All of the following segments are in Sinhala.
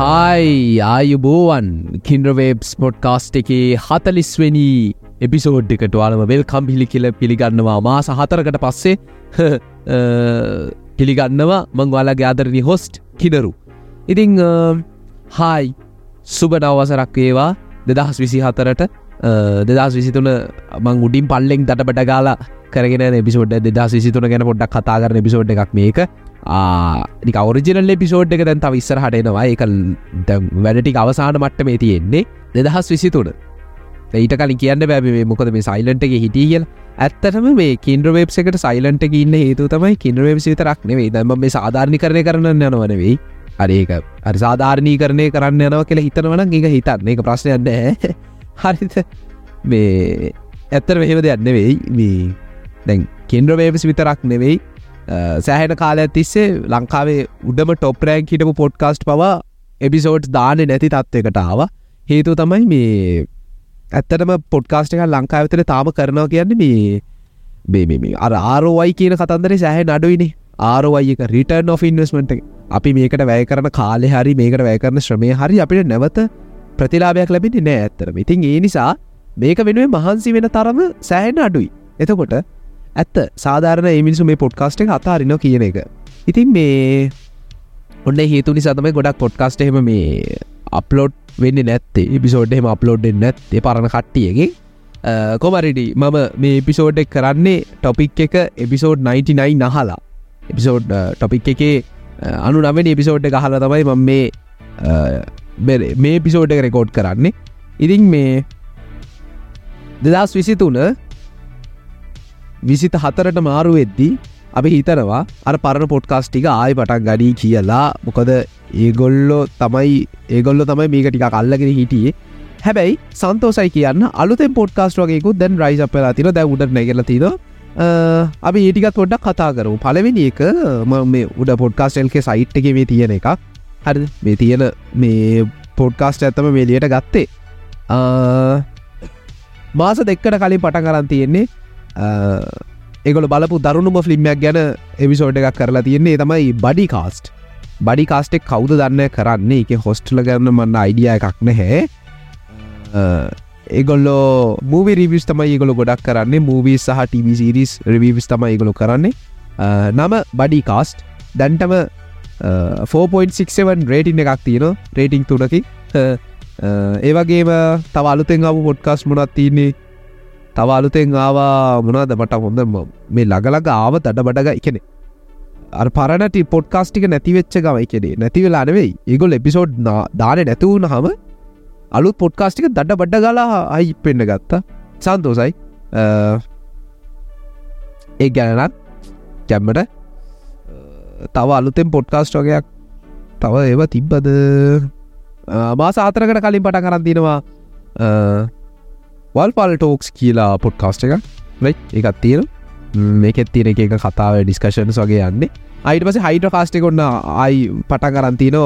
හයි ආයුබෝවන් කින්ඩ්‍රවේබ්ස් පොඩ්කාස්ට් එකේ හතලිස්වෙනි එපිසෝඩ් එකට වාලම වෙල් කම්පිලි කියල පිළිගන්නවා. මාස හතරකට පස්සේ පිළිගන්නවා. මං වාලාගේ ආදරණි හොස්ට් කිනරු. ඉතිං හායි සුබ නවසරක් වේවා. දෙදහස් විසි හතරට දෙදස් විසිතුන මං උඩින් පල්ලෙෙන් දට බට ගාලා කරගෙන එපිසෝඩ් දෙදස් විසිතුන ගැන පොඩ්ඩක් කතා කරන පිසෝඩ් එකක් මේක. නිකවරජනල් එපිසෝඩ් එක දැන් තව ඉස්සර හටනවා එක වැඩටි අවසාන මට්ට මේ තියෙන්නේ දෙදහස් විසිතුන ඊට කලින් කියන්න බැබේ මොකද මේ සයිලන්ට එක හිටියල් ඇත්තටම මේ කින්ඩ්‍රවේප් එකට සයිලන්ට ඉන්න හේතු තමයි කින්ඩ්‍රවේප් විතරක් නෙවෙයි. දම මේ සාධාරණි කරය කරන්න යනවනවෙයි අරඒක අරි සාධාරණී කරණය කරන්න යනව කියලා හිතනවන එක හිතන්න. එක ප්‍රශ්නයන්න හරිත මේ ඇත්තර මෙහෙම දෙයක් නෙවෙයි. මේ දැන් කෙන්ඩ්‍රවේපස් විතරක් නෙවෙයි. සෑහෙන කාල ඇතිස්සේ ලංකාවේ උඩම ටොප්රෑන් හිටපු පොඩ්කාස්ට් පවා එබිසෝඩ් දාන නැති තත්වකට ආව. හේතු තමයි මේ ඇත්තටම පොඩ්කාස්ට එක ලංකාවතන තාම කරනවා කියන්න මේ මේ අර ආරෝවයි කියන කතන්දර සෑහ නඩුවනේ ආරෝවයි එක රිටර්න් of ඉන්වස්මට අපි මේකට වැය කරන කාලෙ හරි මේකට වැය කරන ශ්‍රමය හරි අපිට නැවත ප්‍රතිලාභයක් ලැබෙන නෑ ඇත්තරම ඉතින් ඒ නිසා මේක වෙනුවේ මහන්සි වෙන තරම සෑහෙන අඩුයි. එතකොට ඇත්ත. සාධාරණ ඒමිනිසු මේ පොඩ්කාස්ට එක අතාරිනො කියන එක. ඉතින් මේ ඔන්න හේතු නිසාතම ගොඩක් පොඩ්කාස්ට එහෙම මේ අප්ලෝඩ් වෙන්න නැත්තේ. එපිසෝඩ්හෙම අප්ලෝඩ්ෙන් නැත්තේ. පරණ කට්ටියගේ. කොමරිඩි මම මේ එපිසෝඩ් එක් කරන්නේ ටොපික් එක එපිසෝඩ් 99 නහලා එපිසෝඩ් ටොපික් එකේ අනු නවෙන එපිසෝඩ් එක හලා තමයි මම මේ මේ පිසෝඩ් එක රෙකෝඩ් කරන්නේ. ඉතින් මේ දෙදස් විසිතුන විසිත හතරට මාරු වෙද්දී අපි හිතනවා අර පරණ පොඩ්කාස්ටික ආය පටක් ගඩී කියලා. මොකද ඒගොල්ලෝ තමයි ඒගොල්ල තමයි මේක ටික කල්ලගෙන හිටියේ. හැබැයි සන්තෝසයි කියන්න අලුතෙන් පොඩ්කාස්ට වගේකු දැන් රයිස් අපලා තින දැ උඩ නැගල තින අපි ඒටිකත් පොඩ්ඩක් කතා කරු පලවෙනි එක ම මේ උඩ පොඩ්කාස්ටල්ක සයිට් එක මේ තියෙන එකක්. හරි මේ තියෙන මේ පොඩ්කාස්ට ඇත්තම මේලියට ගත්තේ. මාස දෙක්කට කලින් පට කරන්න තියෙන්නේ ඒගොල බලපු දරුණුම ෆිල්ම්මයක් ගැන එවිසෝඩ් එකක් කරලා තියෙන්නේ. තමයි බඩි කාස්ට් බඩි කාස්ටෙක් කවුද දන්න කරන්නේ? එක හොස්ටල කරන මන්න අයිඩිය එකක් නැහැ. ඒගොල්ලෝ මූවි රිවිස් තමයි ඒගොල ගොඩක් කරන්නේ. මූවී සහ ටිවිසිරිස් රිවිස් තමයි ඒගොලු කරන්නේ. නම බඩි කාස්ට් දැන්ටම 4.67 රේටින් එකක් තියෙන රේටිං තුනකි ඒවගේම තවලුතෙන් අප පොඩ්කාස් මොනත් තියන්නේ? තවලුතෙන් ආවා. මොනාද මට හොඳ මේ ලගලග ආව තඩ බඩග එකනෙ පරණට පොඩ්කාස්ටික නැතිවෙච්ච ගමයි කෙනේ නැතිවෙලා නෙවෙයි. ඒගොල් එපිසෝඩ් දාන නැතිවුණ හම අලුත් පොඩ්කාස්ටික දඩ බඩ්ඩ ගලා අයි පෙන්න්න ගත්තා. සන්තෝසයි. ඒ ගැනනත් කැම්මට තව අලුතෙන් පොඩ්කාස්ට වගේයක් තව ඒව තිබ්බද? මා සාතරකට කලින් පට කරන්තිනවා වල් පල් ටෝක්ස් කියලා පොඩ්කාස්ට එක වෙයි එකත් තියෙන මේකෙත් තියෙන එක කතාව ඩිස්කශන්ස් වගේ යන්නේ. අයිට පස හයිට කාස්ටි කොන්න අයි පට කරන්තින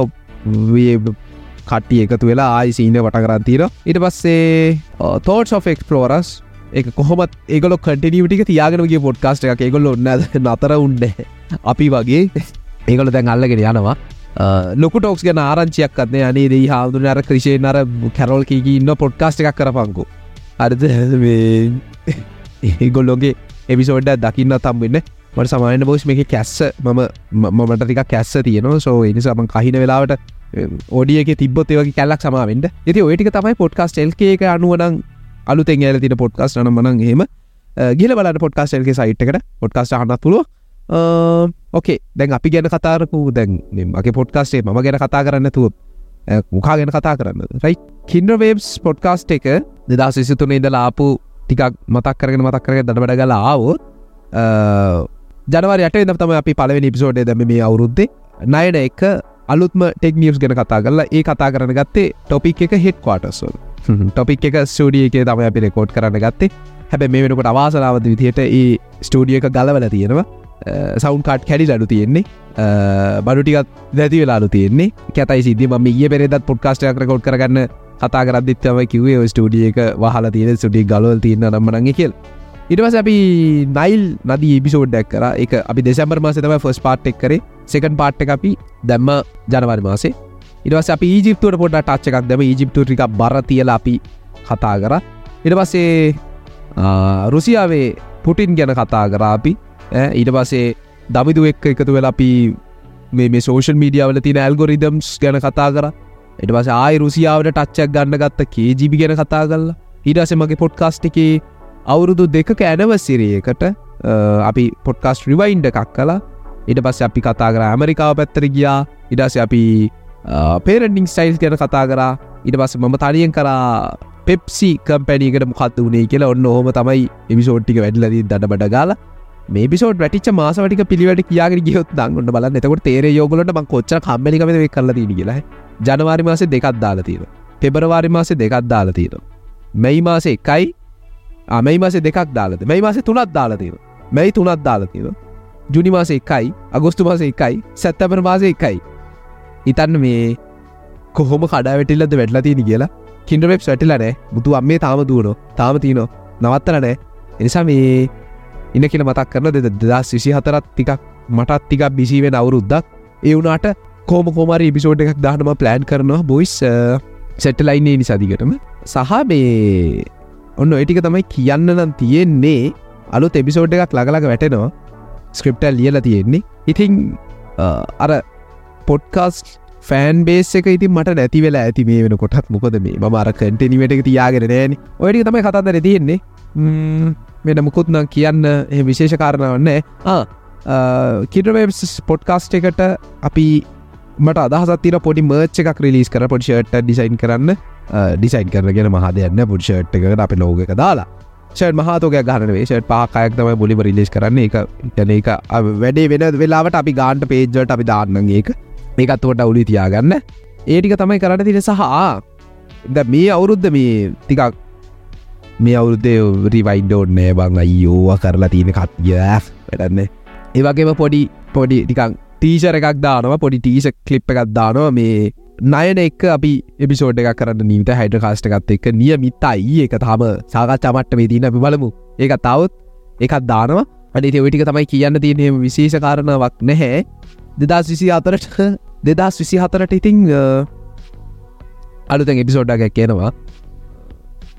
කට්ටිය එකතු වෙලා ආයි සීන පට කරන්තින ඉට පස්සේ තෝට් of එක්ස්පලෝරස් එක කොහොමත් ඒගොල කටනිියටික තියාගෙනගේ පොඩ්කාස්ට එක ඒගොල්ල ඔන්න නතර උන්ඩ අපි වගේ. ඒගොල දැන් අල්ලගෙන යනවා. ලොක ටෝක්ස් ගැන ආරංචියක් අත්න අනේ දේ හාමුදුන අර ක්‍රෂේ නර කැරෝල් කීකි ඉන්න පොඩ්කාස්ට එකක් කරපංකු අරද ඒගොල්ලොගේ එපිසෝඩ් දකින්න තම්වෙන්න මට සමායන බෝස් මේක කැස්ස මම මමට ටික කැස්ස තියෙනවා. සෝ එනිසාම කහින වෙලාවට ඕඩියක තිබොත් ඒවගේ කැල්ලක් සමාවෙන්ට ඇති ඔයටික තමයි පොඩ්කාස් ෙල්ක එක අනුවනං අලුතෙන් ඇල තින පොඩ්කාස් න මනන් හෙම ගිල බල පොඩ්කාස් ෙල්ක සයිට්කට පොඩ්කාස් හන්නත් පුළුව ඕකේ දැන් අපි ගැන කතාරකු දැන් මගේ පොඩ්කාස්ටේ ම ගැන කතා කරන්න තුව මුකා ගැන කතා කරන්න රයි කින්ඩවේබ්ස් පොඩ්කාස්ට එක දෙදස් විසිතුනේ ඉඳ ලාපු ටිකක් මතක් කරගෙන මතක් කරගෙන දඩබඩ ගලා ආවොත් ජනවරයට එද තම අපි පලවෙනි පිසෝඩේ දැම මේ අවුරුද්දේ. නයන එක අලුත්ම ටෙක් නිියස් ගැන කතා කරලා ඒ කතා කරන ගත්තේ ටොපික් එක හෙක් කවාටස්වල් ටොපික් එක ස්ටඩිය එක තම අපි රෙකෝඩ් කරන්න ගත්තේ. හැබැ මේ වෙනකොට අවාසනාවද විදිහයට ඒ ස්ටඩිය එක ගලවල තියෙනවා. සෞන් කාට් කැඩි ලඩු තියෙන්නේ. බඩුටිකත් දැති වෙලාලු තියෙන්නේ. කැතයි සිදි ම ඒ පෙරෙදත් පොඩ්කාස්ටයක් රකෝඩ් කරගන්න කතා කරදිත්තම කිවේ ස්ටඩිය එක වහලා තියෙන සුඩි ගලවල් තියන්න නම්මනගේ කියල්. ඉටවස අපි නයිල් නදී එපිසෝඩ්ඩක් කර. එක අපි දෙසැම්බර් මාස තම ෆස් පාට් එක් කරේ. සෙකන් පාට් එක අපි දැම්ම ජනවරි මාසේ. ඉටවස අපි ඊජිප්තුවට පොඩ ටච්ච එකක් දෙම ඊජිප්තු ටික බර තියල අපි කතා කර. ඉට පස්සේ රුසියාවේ පුටින් ගැන කතා කරාපි ඊට පසේ දමිදු එක් එකතු වෙලා අපි මේ සෝෂල් මීඩියාවල තින ඇල්ගොරිදම්ස් ගැන කතා කර. එට පස ආයි රුසියාවට ටච්චක් ගන්න ගත්ත කේජිබි ගැන කතා කරලා. ඊටස මගේ පොඩ්කාස්ට් එකේ අවුරුදු දෙක ඇනවසිරයකට අපි පොඩ්කාස්ට රිවයින්ඩ එකක් කලා ඉට පස්ස අපි කතා කර ඇමරිකාව පැත්තර ගියා. ඉඩස අපි පේරඩිං සයිල්ස් ගැන කතා කරා. ඉට පස්ස මම තනියෙන් කරා පෙප්සි කම්පැනීකට මොකත් වනේ කියලා ඔන්න හොම තමයි එමිසෝට්ටික වැඩලදී දඩ බඩ ගාලා. මේ පිසෝට වැටිච මාසවටික පිළිවට කියාගෙන ගියොත් දන්න බල එතකට තේර යෝගලට ම කොච්ච කම්මලිකම වේ කරලා තින කියලා. ජනවාරි මාස දෙකක් දාලා තියෙන පෙබරවාරි මාස දෙකක් දාලා තියෙන මෙයි මාස එකයි. අමයි මාස දෙකක් දාලද මෙයි මාස තුනත් දාලා තියෙන මෙයි තුනත් දාලා තියෙන ජුනි මාස එකයි අගොස්තු මාස එකයි සැත්තපර මාස එකයි. ඉතන්න මේ කොහොම කඩාවැටිල්ලද වැටලා තියෙන කියලා. කින්ඩවෙබ් වැටිලනෑ බුදු අම්මේ තාම දුවනො තාම තියනො නවත්තලනෑ එනිසා මේ ඉන්න කියල මතක් කරන දෙද දස් විසි හතරත් ටිකක් මටත් ටිකක් බිසිවෙන අවුරුද්දක්. ඒ වුනාට කෝම කෝමරි එපිසෝඩ් එකක් දානම ප්ලෑන් කරනවා. බොයිස් සෙට්ටලයින්නේ නිසාදිකටම සහ මේ ඔන්න ඒටික තමයි කියන්න නම් තියෙන්නේ. අලු එපිසෝඩ් එකක් ලගලක වැටෙනවා. ස්ක්‍රප්ටල් ලියල තියෙන්නේ. ඉතිං අර පොඩ්කාස්ට ෆෑන් බේස් එක ඉතින් මට නැති වෙලා ඇති මේ වෙන කොටත් මොකද මේ ම අර කටනිවට එක තියාගෙන නෑන. ඔයටි තමයි කතන්දර තියෙන්නේ. වෙන මුකුත්නම් කියන්න එ විශේෂ කාරණවන්නේ කිඩවස් පොඩ්කාස්ට එකට අපි මට අදහසත්තින පොඩි මර්ච් එකක් රිලිස් කර පොඩිෂට් ඩිසයින් කරන්න. ඩිසයින් කරගෙන මහදයන්න පුඩ්ෂට් එකට අප ලෝගක දාලා. ෂට මහතෝක ගන වේෂට පාකායක් තම බොලිම රිලිස් කරන්න. එක යන එක වැඩේ වෙන වෙලාවට අපි ගාන්ට පේජ්ජට අපි දාන්නඒක මේකත්තුවට අවුලි තියාගන්න. ඒටික තමයි කරට තිර සහ ද මේ අවුරුද්ධ මේ තිකක් මේ අවුරුද්දේ රිවයින්ඩෝඩ්නෑ බං අයියෝව කරලා තියෙන කත්ය වැඩන්න ඒවගේම පොඩි පොඩි ටිකක් ටීෂර එකක් දානවා පොඩි ටීස කලිප් එකක් දානවා. මේ නයන එක් අපි එපිසෝඩ් එකක් කරන්න නීත හයිඩ කාස්ට එකත් එක නියමිතයි. එක තාම සාකච්චාමට්ට මේ තින අපි බලමු. ඒක තවත් එකත් දානවා. අඩි එවිටික තමයි කියන්න තියෙන විශේෂ කාරණාවක් නැහැ. දෙදස් විසි අතරට දෙදස් විසි හතරට ඉතිං අලුතැන් එපිසෝඩ්ඩක් කියනවා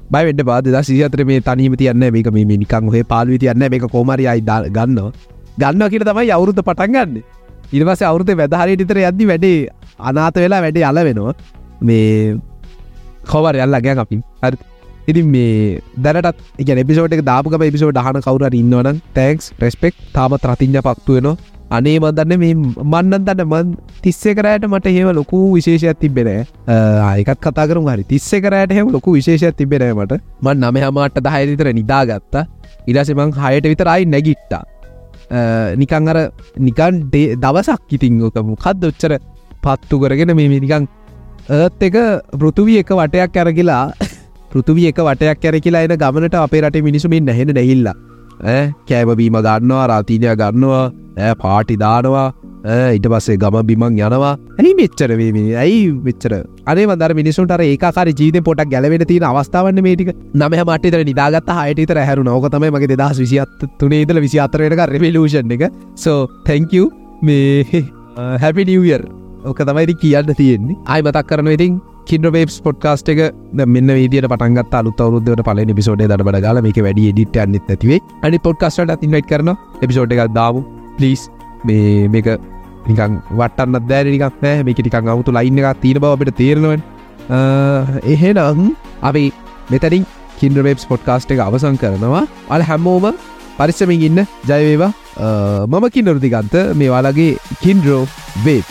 බයිවෙන්ට පාද සිතර මේ තනීම තියන්න මේක මේ නිකං හේ පාලවි තියන්න මේක කෝමරි අයි ගන්න ගන්න කියල තමයි අවුරුද්ධ පටන් ගන්න. ඉනිවස අවුරුත වැදහරයට ඉතර යද්දි වැඩේ අනාත වෙලා වැඩේ අල වෙනවා මේ කවර යල්ලා ගැන් අපින් හරි. ඉතින් මේ දැනටත් එක එපිසෝට දාපක පිසෝට හන කවුර ඉන්නවන තැන්ක්ස් ප්‍රස්පෙක් තාමත් රතිං්ඥ පක්තු වෙනවා. අනේ මදන්න මේ මන්නන් දන්න මන් තිස්සේ කරයට මට හෙම ලොකු විශේෂයක් තිබෙන ආයකත් කතාකරු හරි. තිස්සේ කරයට හෙම ලොකු විශේෂයක් තිබෙනීමට මන් නම හමට දහයතර නිදාගත්තා. ඉරසමං හයට විතරයි නැගිට්ටා. නිකං අර නිකන් දවසක් ඉතිංගක මොකක්ද ඔච්චර පත්තු කරගෙන මේ නිකං ඒත් එක පෘතුවී එක වටයක් ඇරගිලා පෘතුවී එක වටයක් කැර කියලා එන ගමනට අපේ රට මිනිසුමින් නැහෙන නැහිල්ලා කෑමබීම ගන්නවා රාතිනය ගන්නවා ඇ පාටි දානවා. ඉට පස්සේ ගම බිමං යනවා. ඇයි මෙච්චර වේමේ ඇයි වෙච්චර අනේ මදර මිනිසුන්ට ඒකාර ජීත පොටක් ගැලවෙන තියෙන අවස්ථාවන්න මේටික නම මටතර නිදාගත් හයටතර හැරු නෝකතම මගේ දහස් විසිත් තුනේ ඉදල විසි අතරයක රෙවලූෂන් එක. සෝ තැංකව මේ uh, හැපි නිවියර් ඕක තමයිති කියන්න තියෙන්නේ. අයි මතක් කරන ඉතින් කින්ඩවේස් පොඩ්කාස්ට එක. මෙන්න විදිට පටන්ගත් අලුත් අවරුද්ධට පල පිසෝඩේ දට බඩ ගල මේක වැඩි ඩිට අන්නෙත් ඇතිවේ අනි පොඩ්කාස්ට ඉන්වයිට කරන එපිසෝඩ් එකක් දාව පලිස් මේ මේක නිකං වටන්න දෑනිකක් නෑ මේක ටිකං අවුතු ලයින්න එකක් තියෙන බව අපට තේරෙනවන්. එහෙනම් අපි මෙතරින් කින්ඩවේබ් පොඩ්කාස්ට එක අවසං කරනවා. අල හැමෝම පරිස්සමින් ඉන්න. ජයවේවා මම කින්නරුතිගන්ත මේවාලගේ කින්ඩරෝ වේබ්